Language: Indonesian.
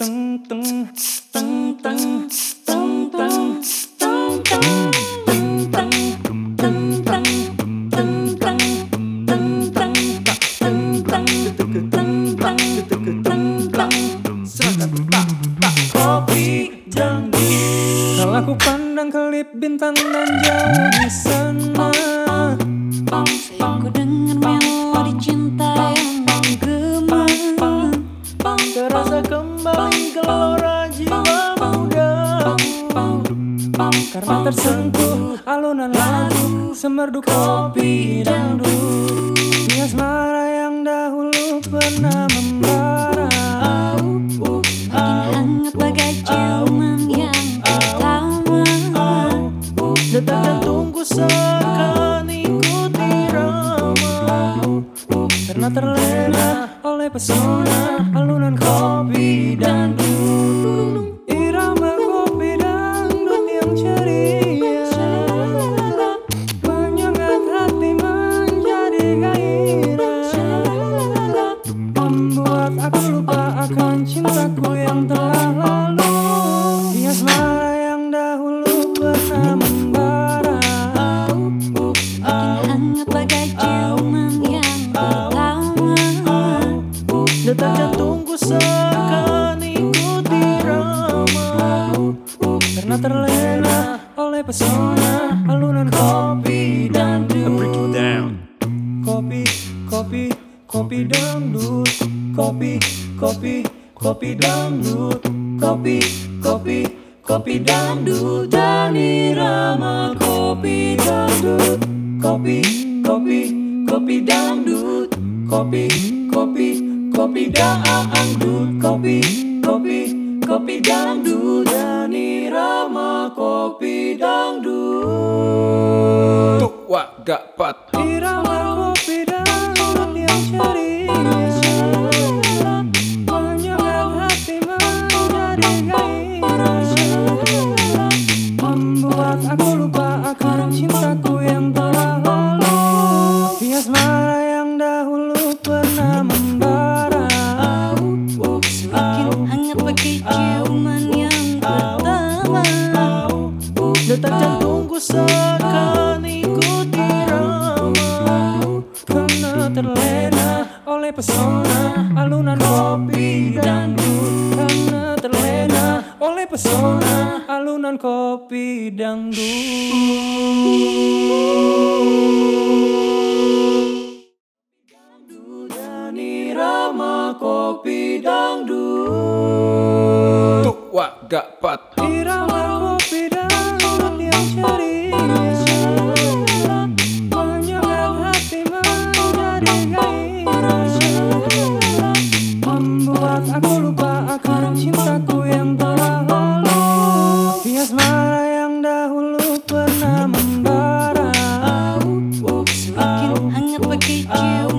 Teng teng teng teng teng teng teng teng teng teng teng Kalau ku pandang kelip bintang dan jauh di sana. Ku dengar melodi cinta yang menggema Karena tersentuh alunan lagu Semerdu kopi dangdut akan cintaku yang telah lalu Di asmara yang dahulu pernah membara. Makin hangat bagai ciuman yang pertama Detak jantungku seakan ikuti irama Karena terlena oleh pesona alunan kopi dangdut Kopi, kopi, kopi dangdut. Kopi, kopi, kopi dangdut Kopi, kopi, kopi dangdut. Dan irama kopi dangdut. Kopi, kopi, kopi dangdut. Kopi, kopi, kopi dangdut. Kopi, kopi, kopi dangdut. Dan irama kopi dangdut. Tuk wak gak pat. Irama kopi dahulu pernah membara. Makin hangat bagai ciuman yang pertama. Detak jantungku seakan ikuti irama. Karena terlena oleh pesona alunan kopi dangdut Karena terlena oleh pesona alunan kopi dangdut kopi dangdut. Tuk wa gak pat. Irama kopi dangdut yang ceria. Menyurat hati menjadi gairah. Membuat aku lupa akan cintaku yang telah lalu. Di asmara yang dahulu pernah membara. Semakin hangat bagi jiwa